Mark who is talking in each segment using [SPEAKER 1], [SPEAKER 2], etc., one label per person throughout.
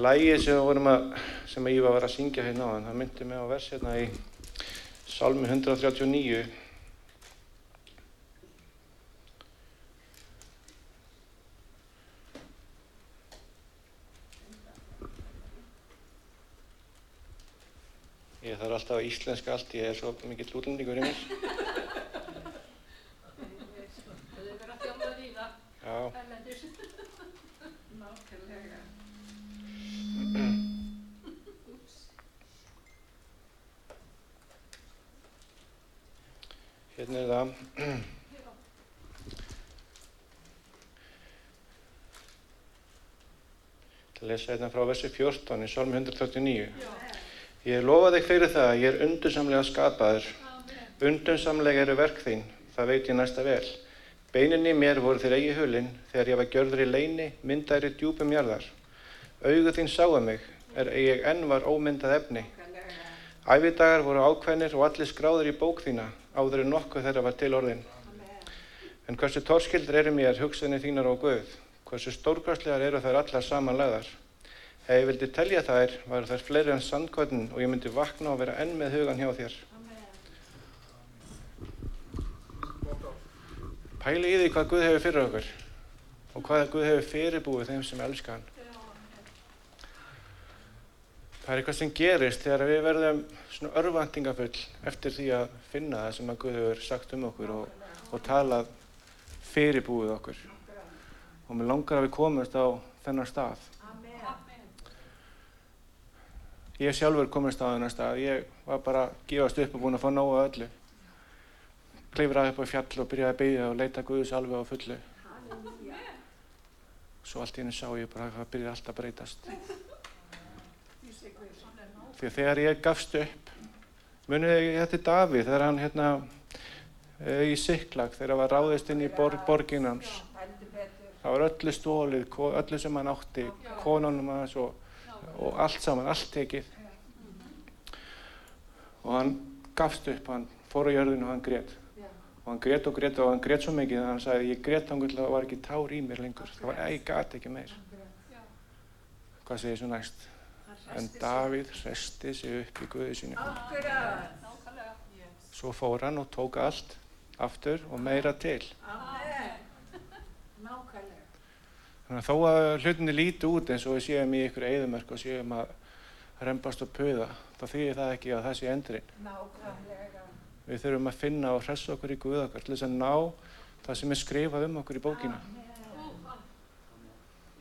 [SPEAKER 1] Lægið sem, sem Ívar var að syngja hérna á það myndi mig á vers hérna í Salmi 139. Ég þarf alltaf íslenska allt, ég er svo mikill útlendingur í mér.
[SPEAKER 2] Þau verður að þjóma víða,
[SPEAKER 1] Já,
[SPEAKER 2] erlendis.
[SPEAKER 3] Nákvæmlega.
[SPEAKER 1] Að lesa hérna frá versi 14 í Salmi 139. Ég lofa þig fyrir það að ég er undursamlega skapaður. Undursamlega eru verk þín, það veit ég næsta vel. Beinin í mér voru þér eigi hulinn þegar ég var gjörður í leini, myndaður í djúpum jarðar. Augu þín sáu mig, er ég enn var ómyndað efni. Ævidagar voru ákveðnir og allir skráður í bók þína, áður en nokkuð þeirra var til orðin.
[SPEAKER 3] Amen.
[SPEAKER 1] En hversu torskildur eru mér hugsanir þínar og Guð? Hversu stórkostlegar eru þær allar samanlegðar? Ef ég vildi telja þær, væru þær fleiri en sandkotn og ég myndi vakna og vera enn með hugan hjá þér.
[SPEAKER 3] Amen.
[SPEAKER 1] Pæli í því hvað Guð hefur fyrir okkur og hvað Guð hefur fyrirbúið þeim sem elska hann. Það er eitthvað sem gerist þegar við verðum svona örvæntingafull eftir því að finna það sem að Guð hefur sagt um okkur og, og talað fyrirbúið okkur. Og mér langar að við komumst á þennan stað. Ég sjálfur komist á þennan stað. Ég var bara að gefast upp og búinn að fá nógu af öllu. Klifraði upp á fjall og byrjaði að byggja og leita Guðs alveg á fullu. Svo allt í henni sá ég bara að það byrjaði allt að breytast. Því að þegar ég gafst upp, munið ég þetta er Davíð, þegar hann hérna eh, í Siklag, þegar hann var ráðist inn í bor, borgin hans.
[SPEAKER 3] Heldur betur.
[SPEAKER 1] Það var öllu stólið, öllu sem hann átti, konunum hans og, og allt saman, allt tekið. Og hann gafst upp, hann fór á jörðinu og hann grét. Og hann grét og grét og hann grét svo mikið að hann sagði, ég grét þangur til að það var ekki tár í mér lengur. Það var, ég gat ekki meir. Hvað segir svo næst? En Davíð resti sig upp í Guði sínu. Svo fór hann og tók allt aftur og meira til. Þannig að þó að hlutinni líti út eins og við séum í ykkur eðumörk og séum að rembast og puða, þá þýðir það ekki að það sé endurinn. Við þurfum að finna og hressa okkur í Guð okkar til þess að ná það sem er skrifað um okkur í bókina.
[SPEAKER 3] Amen.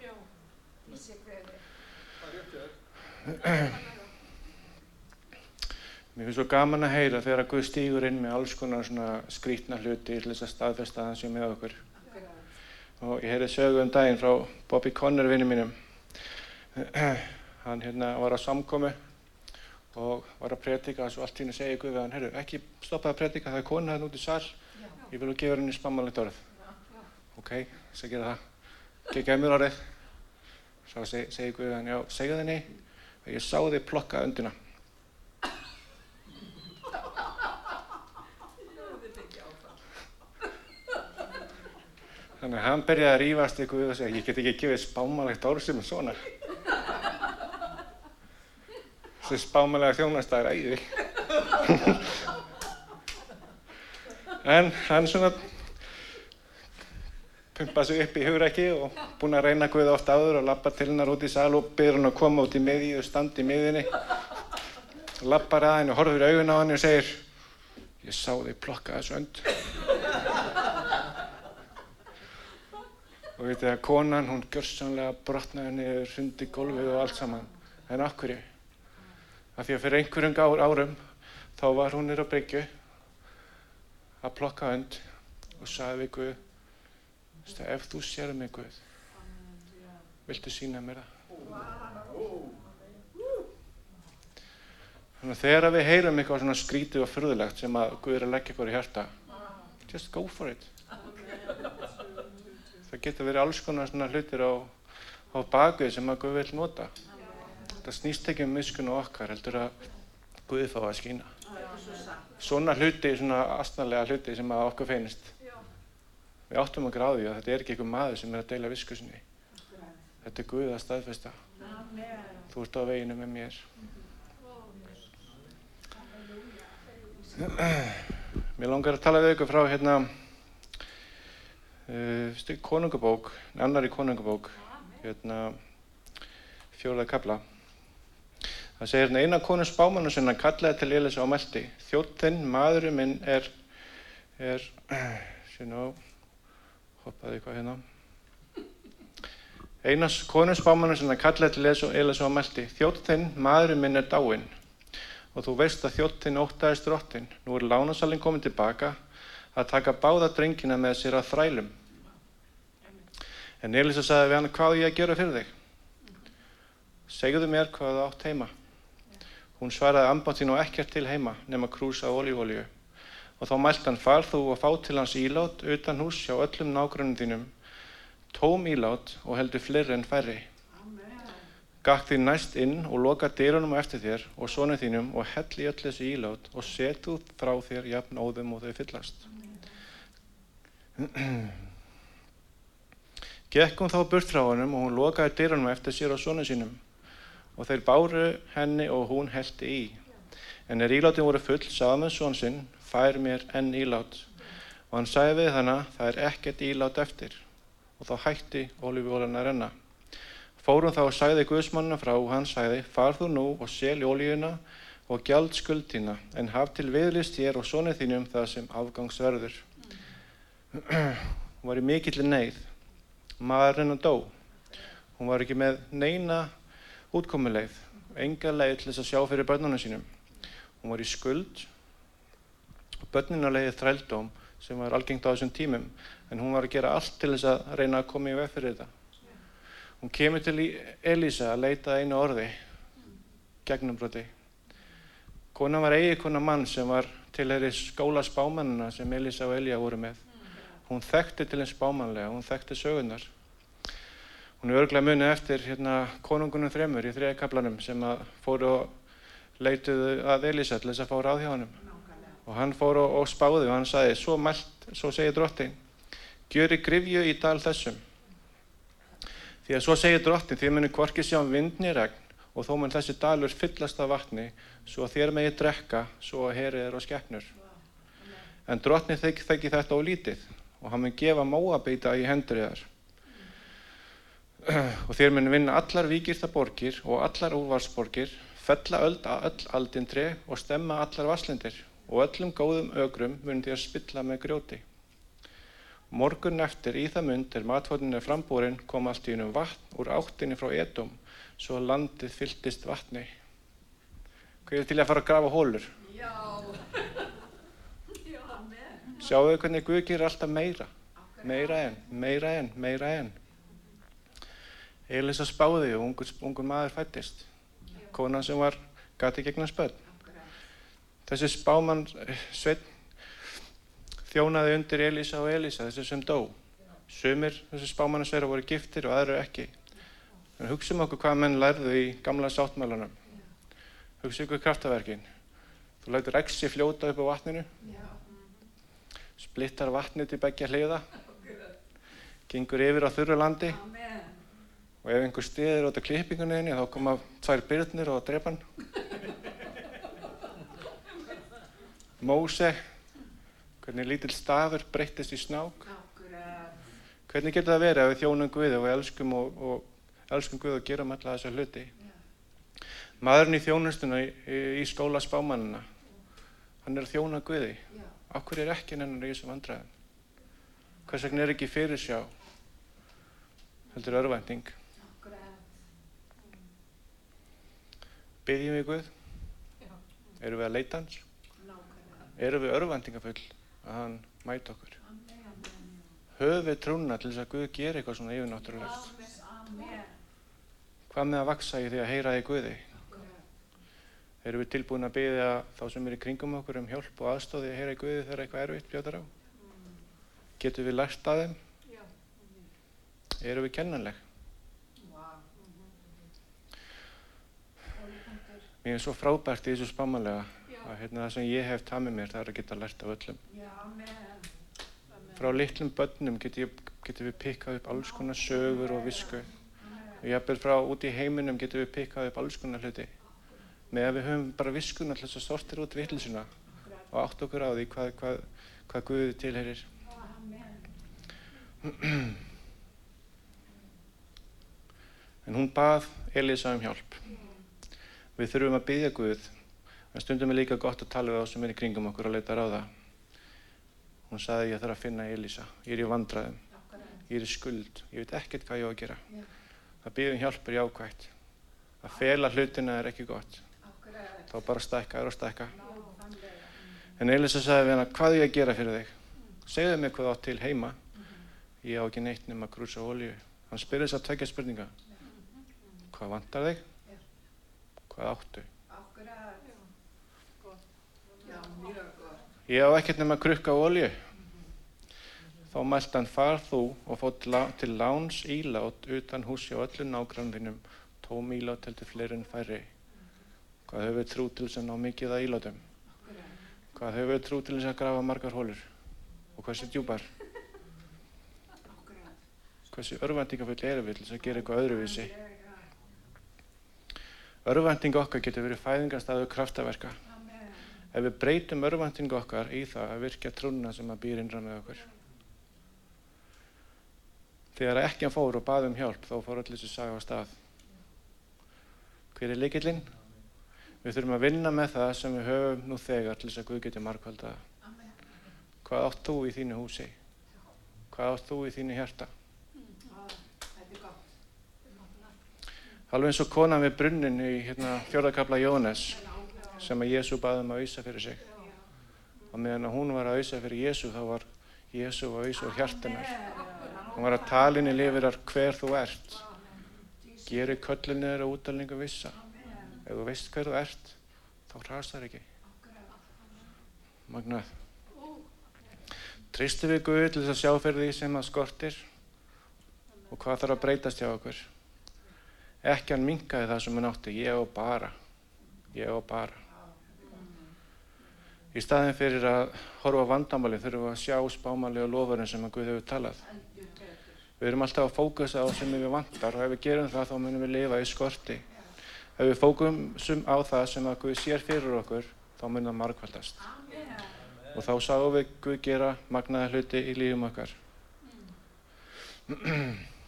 [SPEAKER 2] Já.
[SPEAKER 3] Ég sé Guð.
[SPEAKER 1] Mér finnst svo gaman að heyra þegar að Guð stígur inn með alls konar svona skrítna hluti til þess að staðfesta það sem með okkur. Og ég heyrði sögu um daginn frá Bobby Conner vinnu mínum. Hann hérna var að samkomi og var að predika og allt í henni segi Guð við hann, heyrðu, ekki stoppa að predika, það er kona hérna út í sal,
[SPEAKER 3] Já.
[SPEAKER 1] ég vil að gefa henni spammalegt orð. Ok, þess að gera það. Gekkaði mér orðið. Svo seg, segi Guð við hann, já, segja þenni að ég sá þig plokka öndina. Þannig að hann byrjaði að rífast í Guð og segja, ég get ekki gefið spámalegt orð sem er svona. Þessi spámalega þjónast er æði. en hann svona pumpa sig upp í hugræki og búinn að reyna Guð oft áður og lappa til hennar út í sal og byrður hann að koma út í miðji og standa í miðjunni. Lappar að henni og horfir í augun á henni og segir, ég sá þig plokka þessu önd. Og veit þið að konan, hún gjörsamlega brotnaði niður, hrundi gólfið og allt saman. En af hverju? Af því að fyrir einhverjum ár, árum þá var hún nýra á bryggju að plokka önd og sagði við Guð, veistu, ef þú sér mig Guð, viltu sína mér það? Þannig að þegar við heyrum eitthvað svona skrítið og furðulegt sem að Guð er að leggja ykkur í hjarta, just go for it. Það getur verið alls konar svona hlutir á, á bakvið sem að Guð vil nota. Það snýst ekki um miskun og okkar, heldur að Guð fá að skýna. Svona hluti, svona astnarlega hluti sem að okkur finnst. Við áttum á því að þetta er ekki einhver maður sem er að deila viskusinni. Þetta er Guð að staðfesta. Þú ert á veginu með mér. Mér langar að tala við ykkur frá hérna uh, konungabók, annari konungabók, hérna fjólaði kabla. Það segir hérna eina konu spámanu sinna kallaði til Elisa og meldi. Þjóttinn, maðurinn minn er, er, síðan á, hoppaði eitthvað hérna. Einas konu spámanu sinna kallaði til Elisa og meldi. Þjóttinn, maðurinn minn er dáinn og þú veist að þjóttinn óttaðist drottin. Nú er lánasalinn komin tilbaka að taka báða drengina með sér að þrælum. En Elisa sagði við hann, hvað á ég að gera fyrir þig? Segðu mér hvað þú átt heima. Hún svaraði ambátt þín og ekkert til heima nema krús af olívolíu. Og þá mælt hann, far þú og fá til hans ílát utan hús hjá öllum nágrunum þínum, tóm ílát og heldur fleiri en færri. Gakk því næst inn og loka dyrunum eftir þér og sonu þínum og hell í öll þessi ílát og setu frá þér jafn óðum og þau fyllast. Gekk hún þá burt frá honum og hún lokaði dyrunum eftir sér og sonu sínum og þeir báru henni og hún heldi í. En er ílátin voru full, sagði með són sinn, fær mér enn ílát. Og hann sagði við hana, það er ekkert ílát eftir. Og þá hætti ólífjólan að renna. Fórum þá og sagði Guðsmannina frá og hann sagði, far þú nú og sel ólíuna og gjald skuldina, en haf til viðlist þér og sonið þínum það sem afgangsverður. Hún var í mikill neyð. Maðurinn að dó. Hún var ekki með neina útkomuleið, enga leið til þess að sjá fyrir börnunum sínum. Hún var í skuld og börnina leiði þrældóm sem var algengt á þessum tímum, en hún var að gera allt til þess að reyna að koma í veg fyrir þetta. Hún kemur til Elísa að leita einu orði, gegnumbroti. Kona var eigi kona mann sem var til þeirri skóla spámannina sem Elísa og Elíja voru með. Hún þekkti til einn spámannlega, hún þekkti sögunar. Hún er örglega munið eftir hérna, konungunum þremur í þriða kaplanum sem fóru og leituðu að Elísa til þess að fá ráð hjá honum. Og hann fór og, og spáði og hann sagði, svo mælt, svo segir drottin, gjöri grifju í dal þessum. Því að svo segir drottin, þið munir hvorki sjá vindni regn og þó mun þessi dalur fyllast af vatni, svo þér megi drekka, svo að herið er á skeppnur. En drottin þekki, þekki þetta á lítið og hann mun gefa móabeita í hendur þér. Og þér mun vinna allar vikirta borgir og allar úrvarsborgir, fella öll, aldindri og stemma allar vasslindir og öllum góðum ögrum mun þér spilla með grjóti. Morgun eftir í það mund er matfóðin er frambúrin kom allt í unum vatn úr áttinni frá Edom svo að landið fylltist vatni. Hvað er til að fara að grafa hólur?
[SPEAKER 3] Já. Já.
[SPEAKER 1] Sjáu þau hvernig Guð gerir alltaf meira. Meira en, meira en, meira en. Elisa spáði og ungur, ungur maður fættist. Konan sem var gati gegna spöld. Þessi spáman sveit þjónaði undir Elisa og Elisa, þessi sem dó. Sumir þessi spámanasverða voru giftir og aðra ekki. En hugsaum okkur hvað menn lærðu í gamla sáttmælanum. Hugsa ykkur kraftaverkin. Þú lætur exi fljóta upp á vatninu, splittar vatnið til begja hliða, gengur yfir á þurru landi og ef einhver stiðir út af klippingunni þá koma tvær byrnir og drepa hann. Móse, hvernig lítill stafur breyttist í snák. Hvernig getur það verið að við þjónum Guði og við elskum, og, og elskum Guð og gerum alla þessa hluti? Maðurinn í þjónustuna í, í, skóla spámanina, hann er að þjóna Guði. Akkur er ekki nennan í þessum vandræðum? Hvers vegna er ekki fyrir sjá? Heldur örvænting.
[SPEAKER 3] Akkurat.
[SPEAKER 1] Byggjum við Guð?
[SPEAKER 3] Já.
[SPEAKER 1] Erum við að leita hans? Erum við örvæntingafull að hann mæta okkur? Höfum við trúna til þess að Guð gera eitthvað svona yfirnáttúrulegt? Hvað með að vaksa í því að heyra í Guði? Erum við tilbúin að byggja þá sem er í kringum okkur um hjálp og aðstóði að heyra í Guði þegar eitthvað erfitt bjóðar á? Getum við lært að þeim? Erum við kennanleg? Mér er svo frábært í þessu spámanlega. Að hérna, það sem ég hef tamið mér það er að geta lært af öllum.
[SPEAKER 3] Já, amen.
[SPEAKER 1] Frá litlum börnum getum, getum við pikkað upp alls konar sögur og visku. Og jafnvel frá út í heiminum getum við pikkað upp alls konar hluti. Með að við höfum bara viskun alltaf að sortir út vittlisuna og átt okkur á því hvað, hvað, hvað Guði tilherir. En hún bað Elisa um hjálp. Við þurfum að byggja Guð, en stundum er líka gott að tala við þá sem er í kringum okkur að leita ráða. Hún sagði ég þarf að finna Elisa, ég er í vandræðum,
[SPEAKER 3] Akkurat.
[SPEAKER 1] ég er í skuld, ég veit ekkert hvað ég á að gera. Að byggja um hjálp er jákvægt. Að fela hlutina er ekki gott. Þá bara stækka og stækka.
[SPEAKER 3] Nákvæmlega.
[SPEAKER 1] En Elisa sagði við hana, hvað er ég að gera fyrir þig? Segðu mig hvað átt til heima. Ég á ekki neitt nema krús og olju. Hann spyrir þess að tvekja spurninga. Hvað vantar þig? Hvað áttu?
[SPEAKER 3] Akkurat.
[SPEAKER 2] Gott.
[SPEAKER 3] Já, mjög gott.
[SPEAKER 1] Ég á ekkert nema krukka og olju. Þá mælt hann far þú og fótt til láns ílát utan húsi og öllu nágrannvinum. Tóm ílát heldur fleiri en færri. Hvað við trú til þess að ná mikið að ílátum? Hvað við trú til þess að grafa margar hólur? Og hversu djúpar?
[SPEAKER 3] Akkurat.
[SPEAKER 1] Hversu örvæntingafull erum við til þess að gera eitthvað öðruvísi? Örvænting okkar getur verið fæðingarstaðu kraftaverka. Ef við breytum örvænting okkar í það að virkja trúna sem að býr innra með okkur. Þegar ekki hann fór og baði um hjálp þá fór allir þessi saga á stað. Hver er leikillinn? Við þurfum að vinna með það sem við höfum nú þegar til þess að Guð geti markvalda. Hvað átt þú í þínu húsi? Hvað átt þú í þínu hjarta? Alveg eins og konan við brunnin í hérna, fjórðakabla Jónes. Sem að Jésu baði um að auðsa fyrir sig. Og meðan að hún var að auðsa fyrir Jésu þá var Jésu að auðsa úr hjartanar. Hún var að tala inn í lifirar hver þú ert. Geri köllin niður á útalningu vissa. Ef þú veist hver þú ert, þá hrastar ekki. Magnað. Tristu við Guð til þess að sjá fyrir því sem það skortir og hvað þarf að breytast hjá okkur. Ekki hann minkaði það sem hann átti, ég á bara, ég á bara. Í staðin fyrir að horfa á vandamáli þurfum við að sjá spámáli og lofurinn sem að Guð hefur talað. Við erum alltaf að fókusa á sem við vantar og ef við gerum það þá munum við lifa í skorti. Ef við fókusum á það sem að Guð sér fyrir okkur þá munum það margkvældast. Og þá sáum við Guð gera magnaða hluti í lífum okkar.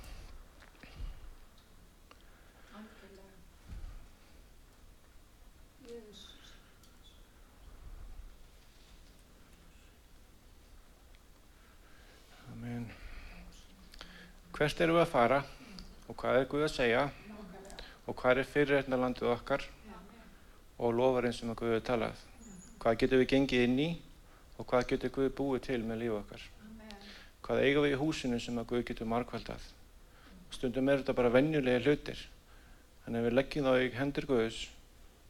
[SPEAKER 1] Hvert erum við að fara og hvað er Guð að segja og hvað er fyrirreitnarlandið okkar og lofarinn sem að Guð hefur talað. Hvað getum við gengið inn í og hvað getur Guð búið til með líf okkar. Hvað eigum við í húsinu sem að Guð getur markvaldað. Stundum er þetta bara venjulega hlutir. En ef við leggjum þá í hendur Guðs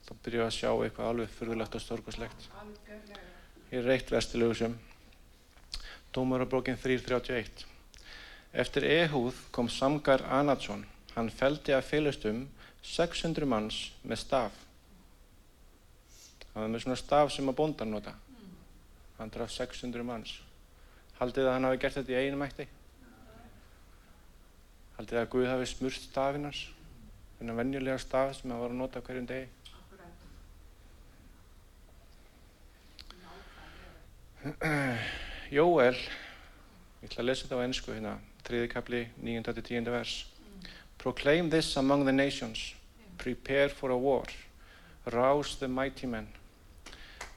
[SPEAKER 1] þá byrjum við að sjá eitthvað alveg fyrðulegt og.
[SPEAKER 3] Algjörlega.
[SPEAKER 1] Hér er eitt vestilugusum. Dómarabrókin 3.31. Eftir Ehúð kom Samgar Anatsson. Hann feldi að félustum 600 manns með staf. Það var með svona staf sem að bóndan nota. Hann draf 600 manns. Haldið að hann hafi gert þetta í einu mætti? Haldið að Guð hafi smurst stafinans? Þennan venjulega staf sem hann var að nota hverjum degi? Jóel, ég ætla að lesa þetta á ennsku hérna, þriði kapli, 9-10 vers. Proclaim this among the nations, prepare for a war, rouse the mighty men.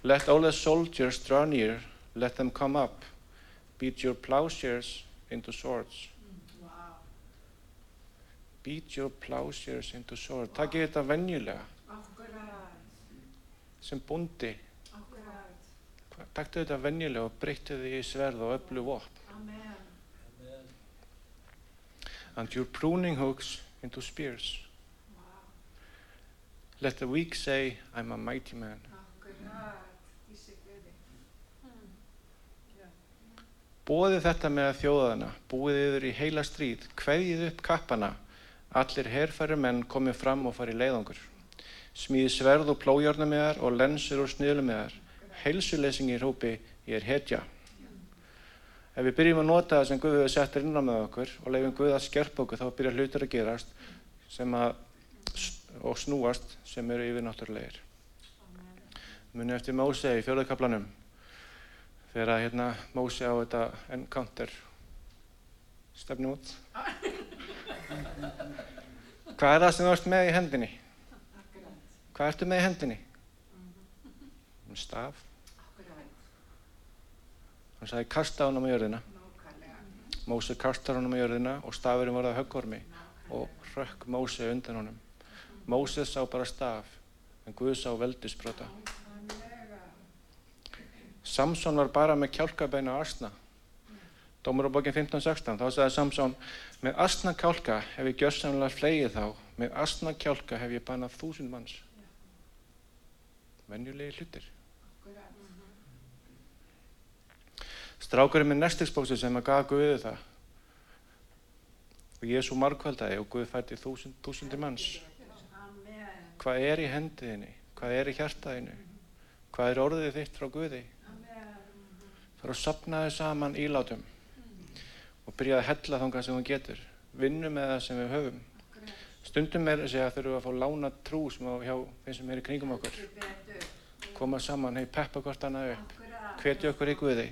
[SPEAKER 1] Let all the soldiers draw near, let them come up, beat your plowshares into swords.
[SPEAKER 3] Vá.
[SPEAKER 1] Beat your plowshares into swords. Takk þetta venjulega,
[SPEAKER 3] Akkurat.
[SPEAKER 1] sem bóndi.
[SPEAKER 3] Akkurat.
[SPEAKER 1] Takk þetta venjulega og breyttu því í sverð og öllu vopn.
[SPEAKER 3] Amen.
[SPEAKER 1] And your pruning hooks into spears.
[SPEAKER 3] Vá.
[SPEAKER 1] Let the weak say, I'm a mighty man.
[SPEAKER 3] Ísi Guði.
[SPEAKER 1] Bóðið þetta með að þjóðana, búið yfir í heila stríð, kveðið upp kappana, allir herfæri menn komið fram og farið leiðangur. Smíði sverð og plójárnamiðar og lensur og sniðlumiðar, heilsuleysing í hrópi, ég er hetja. Ef við byrjum að nota það sem Guð hefur sett inn á með okkur og leifum Guð að skerpa okkur þá byrja hlutur að gerast, að, og snúast sem eru yfirnáttúrulegir. Muni eftir Móse í fjóðakablanum þegar að hérna Móse á þetta encounter stefnum út. Hvað er það sem þú ert með í hendinni? Hvað ertu með í hendinni? Um staf. Hann sagði kasta honum á jörðina. Móse kastar honum á jörðina og stafurinn var það höggormi og rökk Móse undan honum. Móse sá bara staf en Guð sá veldisbrota. Samson var bara með kjálkabeina og asna. Dómur á bókin 15.16, þá sagði Samson, með asna kjálka hef ég gjörsamlega flegið þá, með asna kjálka hef ég bannað þúsund manns. Venjulegi hlutir.
[SPEAKER 3] Akkurat.
[SPEAKER 1] Strákurinn með nestigsbóksu sem að gaf Guði það. Og Jésu markvældaði og Guð fætti þúsund, þúsundi manns. Hvað er í hendiðinni? Hvað er í hjartaðinu? Hvað er orðið þitt frá Guði? Það er að sapna þið saman ílátum og byrja að hella þangað sem hún getur. Vinnu með það sem við höfum. Stundum er þessi að þurfum að fá lána trú sem á hjá þeim sem er í kringum okkur. Koma saman, hei, peppa hvort annað upp. Hvetja okkur í Guði.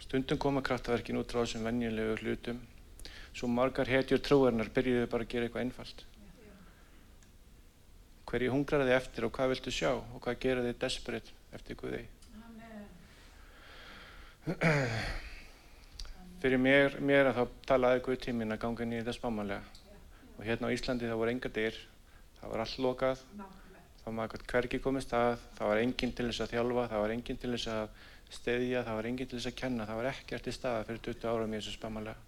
[SPEAKER 1] Stundum koma kraftaverkin út frá þessum venjulegu hlutum. Svo margar hetjur trúarinnar byrjuðu bara að gera eitthvað einfalt. Hverju hungrar þið eftir og hvað viltu sjá og hvað gera þið desperate eftir Guði? Fyrir mér, mér að þá talaði Guð tíminn að ganga í þetta spámanlega. Og hérna á Íslandi það voru enga dyr, það var allt lokað, Var maður hvergi komist að, það var enginn til þess að þjálfa, það var enginn til þess að steðja, það var enginn til þess að kenna, það var ekkert í staða fyrir 20 árum í þessu spámanlega.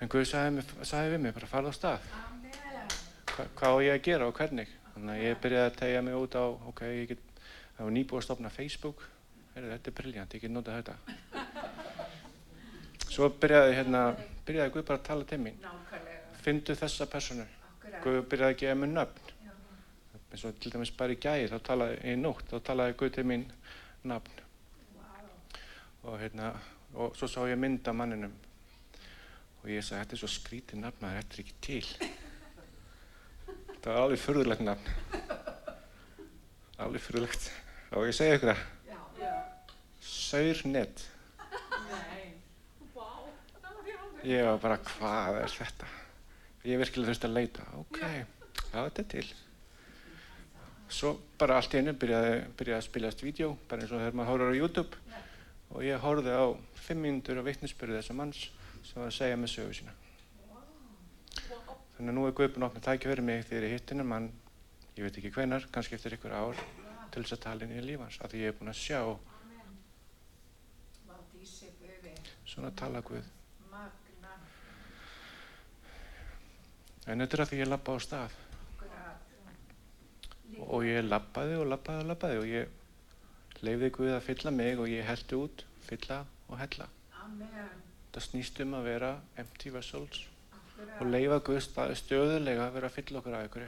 [SPEAKER 1] En Guð sagði, mig, sagði við mig bara farða á stað. Hva, hvað á ég að gera og hvernig. Þannig að ég byrjaði að tegja mig út á, ok, ég get, það var nýbúið að stopna Facebook, Heyrðu, þetta er briljant, ég get notað þetta. Svo byrjaði, hérna, byrjaði Guð bara að tala til mín. Fyndu þessa personu.
[SPEAKER 3] Akkurat.
[SPEAKER 1] Guð byrjaði að gefa mér nöfn. Eins og til dæmis bara í gæði, þá talaði í nótt, þá talaði Guð til mín nafn
[SPEAKER 3] Vá.
[SPEAKER 1] og hérna, og svo sá ég mynd af manninum og ég sagði, þetta er svo skrítið nafn maður, þetta er ekki til. Það var alveg furðulegt nafn. Alveg furðulegt. Og ég segi ykkur.
[SPEAKER 3] Já.
[SPEAKER 1] Saurnett.
[SPEAKER 2] Aldrei.
[SPEAKER 1] Ég var bara, hvað er þetta? Ég virkilega þurfti að leita. Ok, já, þetta er til. Svo bara allt í einu byrjaði, byrjaði að spilast vídeo, bara eins og þegar maður horfður á YouTube. Og ég horfði á fimm mínútur á vittnesbyrðu þessa manns sem var að segja með sögu sína.
[SPEAKER 2] Vá.
[SPEAKER 1] Þannig að nú er Guðbjörn opnað tækja fyrir mig þegar ég hitt hennar mann, ég veit ekki hvenar, kannski eftir ykkur ár, til þess að tala inn í lífans. Af því ég er búinn að sjá svona tala Guð.
[SPEAKER 3] Magna.
[SPEAKER 1] En þetta er að því ég lappa á stað. Og ég labbaði og labbaði og labbaði og ég leiði Guð að fylla mig og ég heldi út, fylla og hella.
[SPEAKER 3] Amen.
[SPEAKER 1] Það snýst um að vera empty vessels
[SPEAKER 3] Akkurat.
[SPEAKER 1] og leifa Guð stöðulega að vera að fylla okkur af ykkur.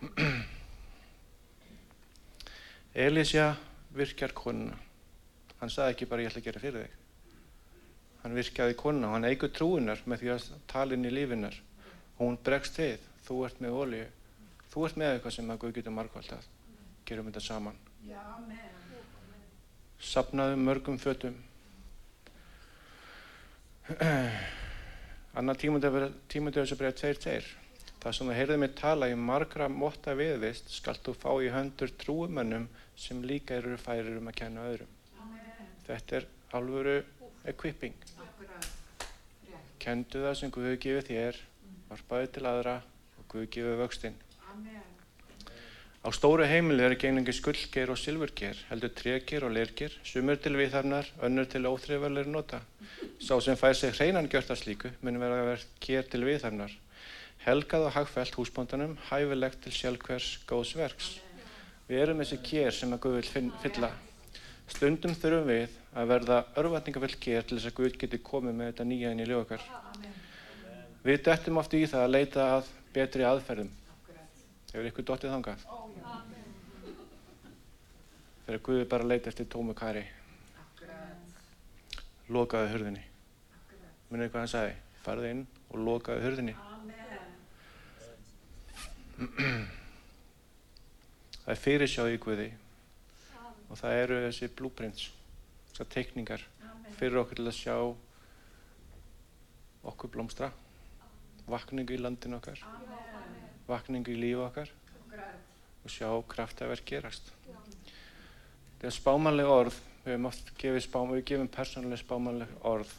[SPEAKER 1] Elísja virkjar konuna. Hann sagði ekki bara ég ætla að gera fyrir þig. Hann virkjaði konuna og hann eigur trúinar með því að tala inn í lífinar. Hún bregst við, þú ert með olíu. Þú ert með eitthvað sem að Guð getur margvaldað. Gerum þetta saman. Sapnaðu mörgum fötum. Annar tímundið þessu bregð tveir tveir. Það sem þú heyrði mig tala í margra motta viðvist skalt þú fá í höndur trúumönnum sem líka eru færir um að kenna öðrum.
[SPEAKER 3] Amen.
[SPEAKER 1] Þetta er alvöru equipping. Kendu það sem Guð hefur gefið þér, varpaði til aðra og Guð gefið vöxtinn. Á stóru heimili er ekki einengi skullgeir og silfurgeir, heldur tregir og lergeir, sumur til viðhafnar, önnur til óþreifarleir nota. Sá sem fær sig hreinan gjört að slíku mun vera að vera ger til viðhafnar. Helgað og hagfælt húsbóndanum, hæfilegt til sjálfhvers góðs verks. Við erum þessi kér sem að Guð vil fylla. Stundum þurfum við að verða örvatningavill kér til þess að Guð geti komið með þetta nýja inn í.
[SPEAKER 3] Amen.
[SPEAKER 1] Við dettum oft í það að leita að betri aðferðum. Hefur ykkur dottið þangað? Þegar Guð er bara leita eftir tómu kari. Lokaði.
[SPEAKER 3] Akkurat.
[SPEAKER 1] Munið hvað hann sagði? Farði inn og lokaði hurðinni.
[SPEAKER 3] Amen.
[SPEAKER 1] Það er fyrirsjáð í Guði og það eru þessi blueprints, þessar teikningar fyrir okkur til að sjá okkur blómstra, vakningu í landinu okkar,
[SPEAKER 3] Amen.
[SPEAKER 1] vakningu í lífu okkar og sjá kraftaverk gerast. Þegar spámanleg orð, við hefum oft gefið spám, við gefum persónuleg spámanleg orð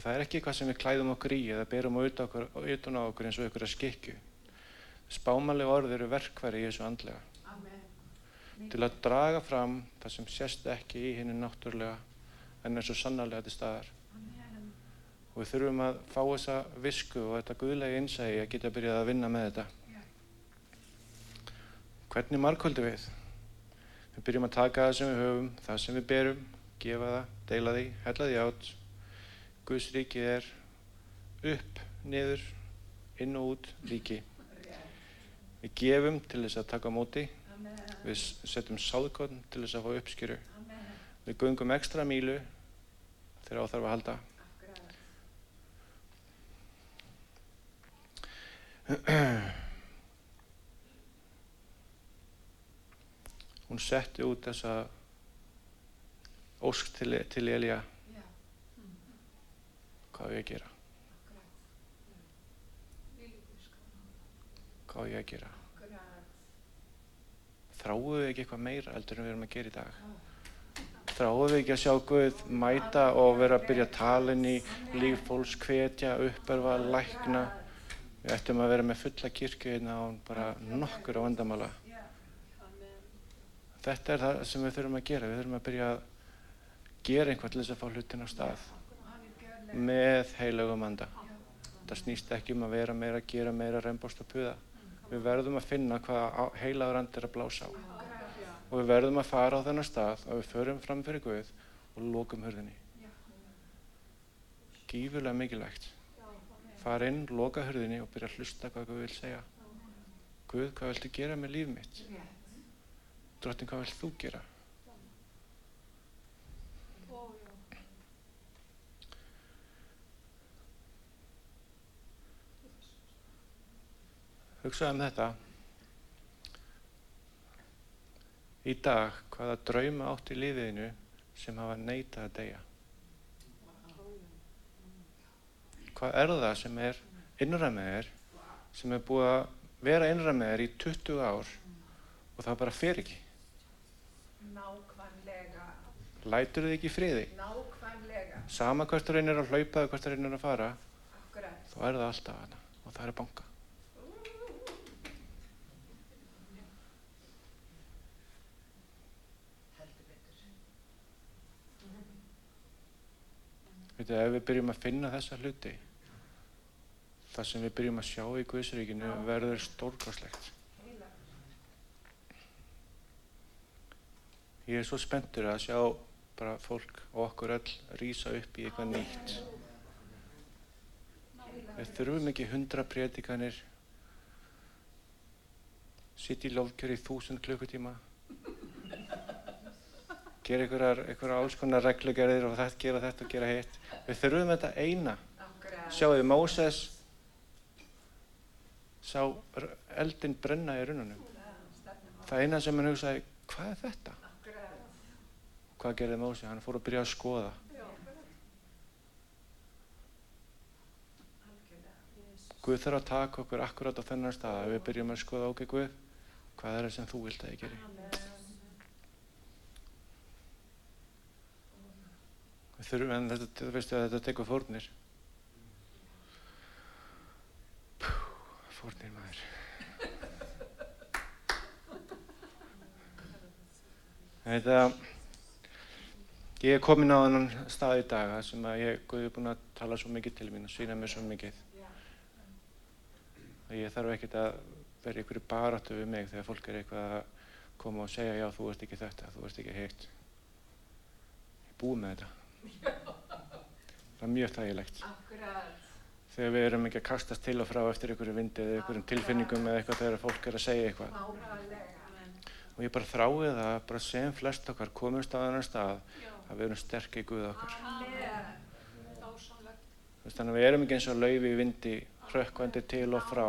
[SPEAKER 1] og það er ekki eitthvað sem við klæðum okkur í eða berum á utan okkur, utan á okkur eins og ykkur að skikju. Spámanleg orð eru verkværi í þessu andlega
[SPEAKER 3] Amen.
[SPEAKER 1] til að draga fram það sem sést ekki í henni náttúrulega en er svo sannarlega til staðar.
[SPEAKER 3] Amen.
[SPEAKER 1] Og við þurfum að fá þessa visku og þetta guðlega innsægi að geta byrjað að vinna með þetta. Hvernig markvöldu við? Við byrjum að taka það sem við höfum, það sem við berum, gefa það, deila því, hella því átt. Guðs ríkið er upp, niður, inn og út ríki. Við gefum til þess að taka móti, við setjum sáðkotn til þess að fá uppskýru.
[SPEAKER 3] Amen.
[SPEAKER 1] Við göngum ekstra mílu þegar á þarf að halda.
[SPEAKER 3] Akkurat.
[SPEAKER 1] Hún setti út þessa ósk til, til Elía,
[SPEAKER 3] Já.
[SPEAKER 1] hvað á ég að gera? Hvað á ég að gera? Þráum við ekki eitthvað meira heldur en við erum að gera í dag? Þráum við ekki að sjá Guð mæta og vera að byrja inn í líf fólks, hvetja, uppörfa, lækna. Við ættum að vera með fulla kirkju hérna án bara nokkur á vandamála. Þetta er það sem við þurfum að gera. Við þurfum að byrja að gera einhvað til þess að fá hlutin á stað með heilögum anda. Það snýst ekki um að vera meira, gera meira, reymbást og puða. Við verðum að finna hvað heilagur andi er að blása á. Og við verðum að fara á þennan stað og við förum fram fyrir Guð og lokum hurðinni.
[SPEAKER 3] Já.
[SPEAKER 1] Gífurlega mikilvægt. Fara inn, loka hurðinni og byrja að hlusta hvað Guð vil segja. Guð, hvað viltu gera með líf mitt? Drottin, hvað vilt þú gera? Hugsaðu um þetta. Í dag, hvaða drauma átt í lífiðinu sem hafa neitað að deyja? Hvað er það sem er innra með þér, sem er búið að vera innra með þér í 20 ár og það bara fer ekki?
[SPEAKER 3] Nákvæmlega.
[SPEAKER 1] Lætur þið ekki friði?
[SPEAKER 3] Nákvæmlega.
[SPEAKER 1] Sama hvert þú reynir að hlaupa eða hvert þú reynir að fara,
[SPEAKER 3] Akkurat.
[SPEAKER 1] þá er það alltaf hana og það er að banka. Veitu, ef við byrjum að finna þessa hluti, það sem við byrjum að sjá í Guðsríkinu verður stórkáslegt. Ég er svo spenntur að sjá bara fólk og okkur öll rýsa upp í eitthvað nýtt. Við þurfum ekki hundra prédikanir, sitt í lofkjör í þúsund klukkutíma, gera einhverjar alls konar reglugerðir og þetta, gera þetta og gera hitt. Við þurfum þetta eina. Sjáðu, Móses sá eldinn brenna í rununum. Það eina sem hann hugsaði, hvað er þetta? Hvað gerði Mósi? Hann fór að byrja að skoða. Guð þarf að taka okkur akkurát á þennan stað að við byrjum að skoða ok Guð, hvað er það sem þú vilt að ég geri? Við þurfum, en þetta, þú veistu að þetta tekur fórnir. Pú, fórnir maður. Þetta, ég er komin á þennan stað í dag þar sem að ég, er búinn að tala svo mikið til mín og sína mér svo mikið.
[SPEAKER 3] Já.
[SPEAKER 1] að ég þarf ekkert að vera einhverju baráttu við mig þegar fólk er eitthvað að koma og segja já þú ert ekki þetta, þú ert ekki hitt. Ég er búið með þetta. Það er mjög þægilegt.
[SPEAKER 3] Akkurat.
[SPEAKER 1] Þegar við erum ekki að kastast til og frá eftir einhverju vindi eða einhverjum tilfinningum eða eitthvað þegar fólk er að segja eitthvað.
[SPEAKER 3] Nákvæmlega.
[SPEAKER 1] Og ég bara þrái það að bara sem flest okkar komumst á þennan stað að við erum sterk í Guð okkar. Þannig að við erum ekki eins og laufi í vindi, hrökkvandi til og frá.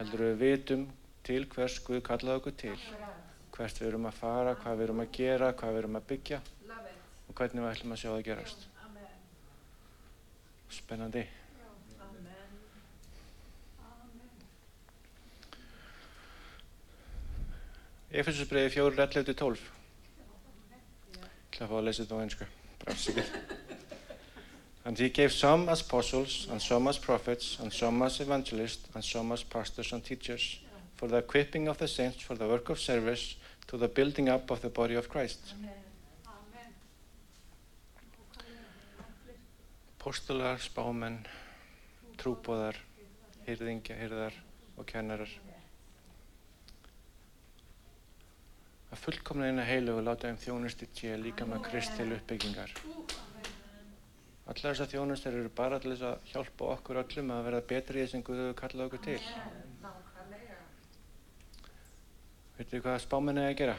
[SPEAKER 1] Heldur við vitum til hvers Guð kallaði okkur til, hvert við erum að fara, hvað við erum að gera, hvað við erum að byggja og hvernig við ætlum að sjá það gerast. Spennandi. Efesusbreiði 4, 11-12. Ég ætla að fá að lesa þetta á einsku. Sikkert. And he gave some as apostles, and some as prophets, and some as evangelists, and some as pastors and teachers, for the equipping of the saints for the work of service, to the building up of the body of Christ. Postular, spámenn, trúbóðar, hyrðingja, hyrðar og kennarar. Að fullkomna eina heilu og láta þeim þjónusti sé líka með krist til uppbyggingar. Allar þessar þjónustir eru bara til þess að hjálpa okkur öllum að verða betri í því sem Guð hefur kallað okkur til.
[SPEAKER 3] Nákvæmlega.
[SPEAKER 1] Veitu hvað spámenn er að gera?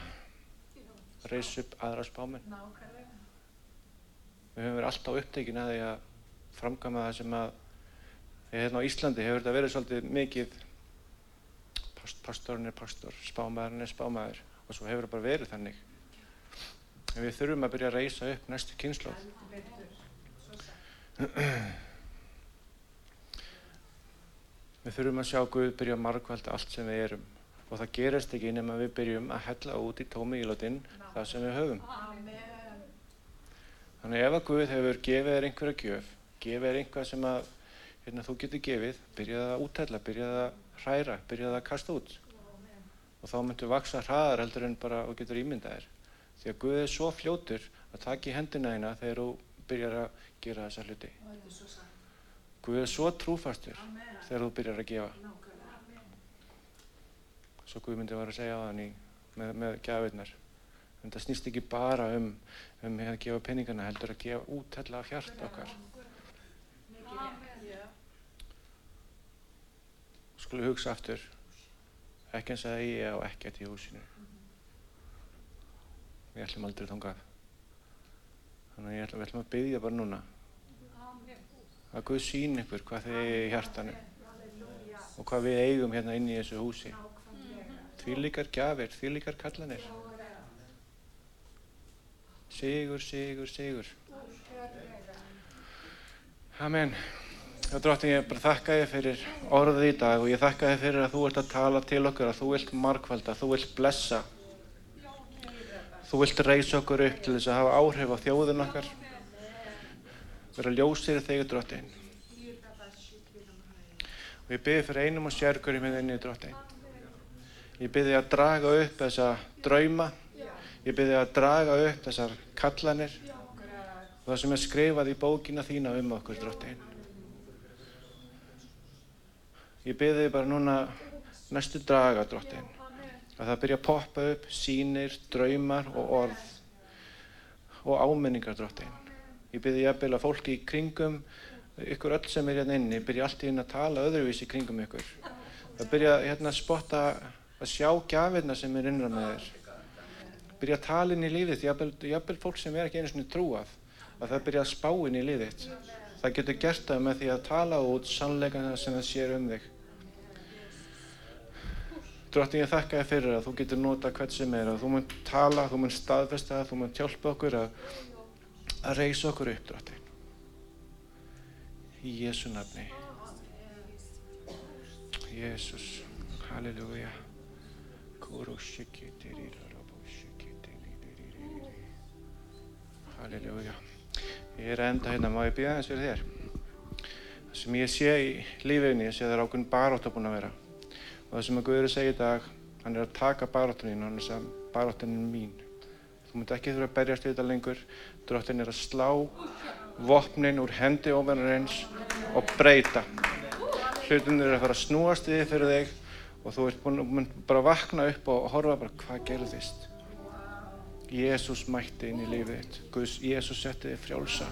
[SPEAKER 1] Reys upp aðra.
[SPEAKER 3] Nákvæmlega.
[SPEAKER 1] Við höfum verið alltaf upptekin að því að framkama það sem að hérna á Íslandi hefur þetta verið svolítið mikið past, pastorinn er pastor, spámaðurinn er spámaður og svo hefur það bara verið þannig. En við þurfum að byrja að reysa upp næstu kynnslóð. Við þurfum að sjá Guð byrja að margvalda allt sem við erum og það gerist ekki nema við byrjum að hella út í tómi ílótinn það sem við höfum.
[SPEAKER 3] Amen.
[SPEAKER 1] Þannig ef að Guð hefur gefið þér einhverja gjöf, gefið þér einhvað sem að hérna, þú getur gefið, byrjaði að úthella, byrjaði að hræra, byrjaði að kasta út. Og þá myndur vaksa hraðar heldur en bara og getur ímyndað þér. Því að Guð er svo fljótur að taka í hendina þína þegar þú byrjar að gera þessa hluti.
[SPEAKER 3] Er.
[SPEAKER 1] Guð er svo trúfastur
[SPEAKER 3] Amen.
[SPEAKER 1] þegar þú byrjar að gefa.
[SPEAKER 3] Nákvæmlega.
[SPEAKER 1] Svo Guð myndi var að segja á þann í, með, með gjafirnar. En það snýst ekki bara um, um að gefa peningana heldur að gefa úthella af hjart okkar. Skulum hugsa aftur. Ekki eins að ég á ekkert í húsinu. Við ætlum aldrei þangað. Þannig að við ætlum að byggja bara núna. Að Guð sín ykkur hvað þið eigi í hjartanu og hvað við eigum hérna inn í þessu húsi. Því líkar gjafir, því líkar kallanir. Sigur, sigur, sigur. Amen. Já, drottin, ég bara þakka þér fyrir orðið í dag og ég þakka þér fyrir að þú ert að tala til okkur, að þú vilt markvalda, þú vilt blessa, þú vilt reysa okkur upp til þess að hafa áhrif á þjóðun okkar, vera ljósir í þig, drottin. Og ég byrði fyrir einum og sérgur í minni, drottin. Ég byrði að draga upp þessa drauma, ég byrði að draga upp þessar kallanir og það sem er skrifað í bókina þína um okkur, drottin. Ég þig bara núna næstu daga, drottin, að það byrja að poppa upp sínir, draumar og orð og áminningar, drottin. Ég byrði jafnvel að fólki í kringum, ykkur öll sem er hérna inni, byrja allt í hérna að tala öðruvísi í kringum ykkur. Það byrja hérna að spotta, að sjá gjafirna sem er innra með þér. Byrja að tala inn í lífið, jafnvel, jafnvel fólk sem er ekki einu svona trúað, að það byrja að spá inn í lífið. Það getur gert það með því að tala út sannleikana sem það sér um þig. Drottin ég þakka þér fyrir að þú getur nota hvert sem er að þú mun tala, þú mun staðfesta þú mun hjálpa okkur að, að reysa okkur upp, drottin. Í Jésu nafni. Jésús, halleluja. Halleluja. Ég er enda hérna, má ég býða þess fyrir þér? Það sem ég sé í lífiðinni, ég sé það er ákveðin barátt að búin að vera. Og það sem að Guður segja í dag, hann er að taka baráttunin og hann er að baráttunin er mín. Þú munt ekki þurfa að berjast við þetta lengur. Drottin er að slá vopnin úr hendi ofennarins og breyta. Hlutin er að fara að snúast við fyrir þig og þú ert búin mun bara að vakna upp og horfa bara hvað gerðist. Jésús mætti inn í lífið þitt. Guðs, Jésús setti þig frjálsa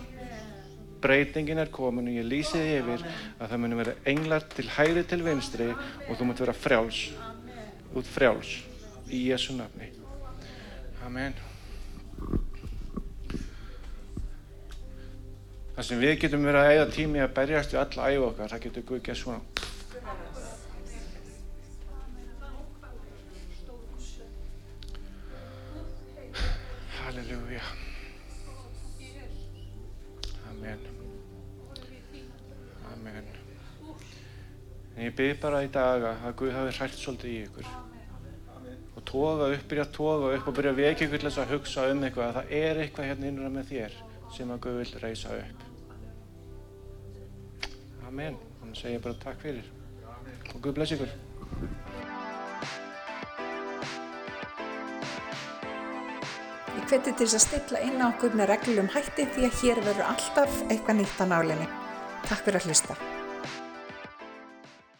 [SPEAKER 1] breytingin er komin og ég lýsi þig yfir að það munum vera englar til hæri til vinstri og þú munt vera frjáls. Út frjáls í Jésu nafni. Amen. Það sem við getum verið að eigða tími að berjast við alla æf okkar, það getur Guð gert svona. Ég byrð bara í dag að Guð hafi hrætt svolítið í ykkur. Og toga upp, byrja að toga upp og byrja að vekja ykkur til þess að hugsa um eitthvað. Að það er eitthvað hérna innra með þér sem að Guð vil reysa upp. Amen. Þannig segja ég bara takk fyrir. Og Guð bless ykkur.
[SPEAKER 3] Ég hveti til þess að stilla inn á okkur með reglum hætti því að hér verður alltaf eitthvað nýtt á nálinni. Takk fyrir að hlusta.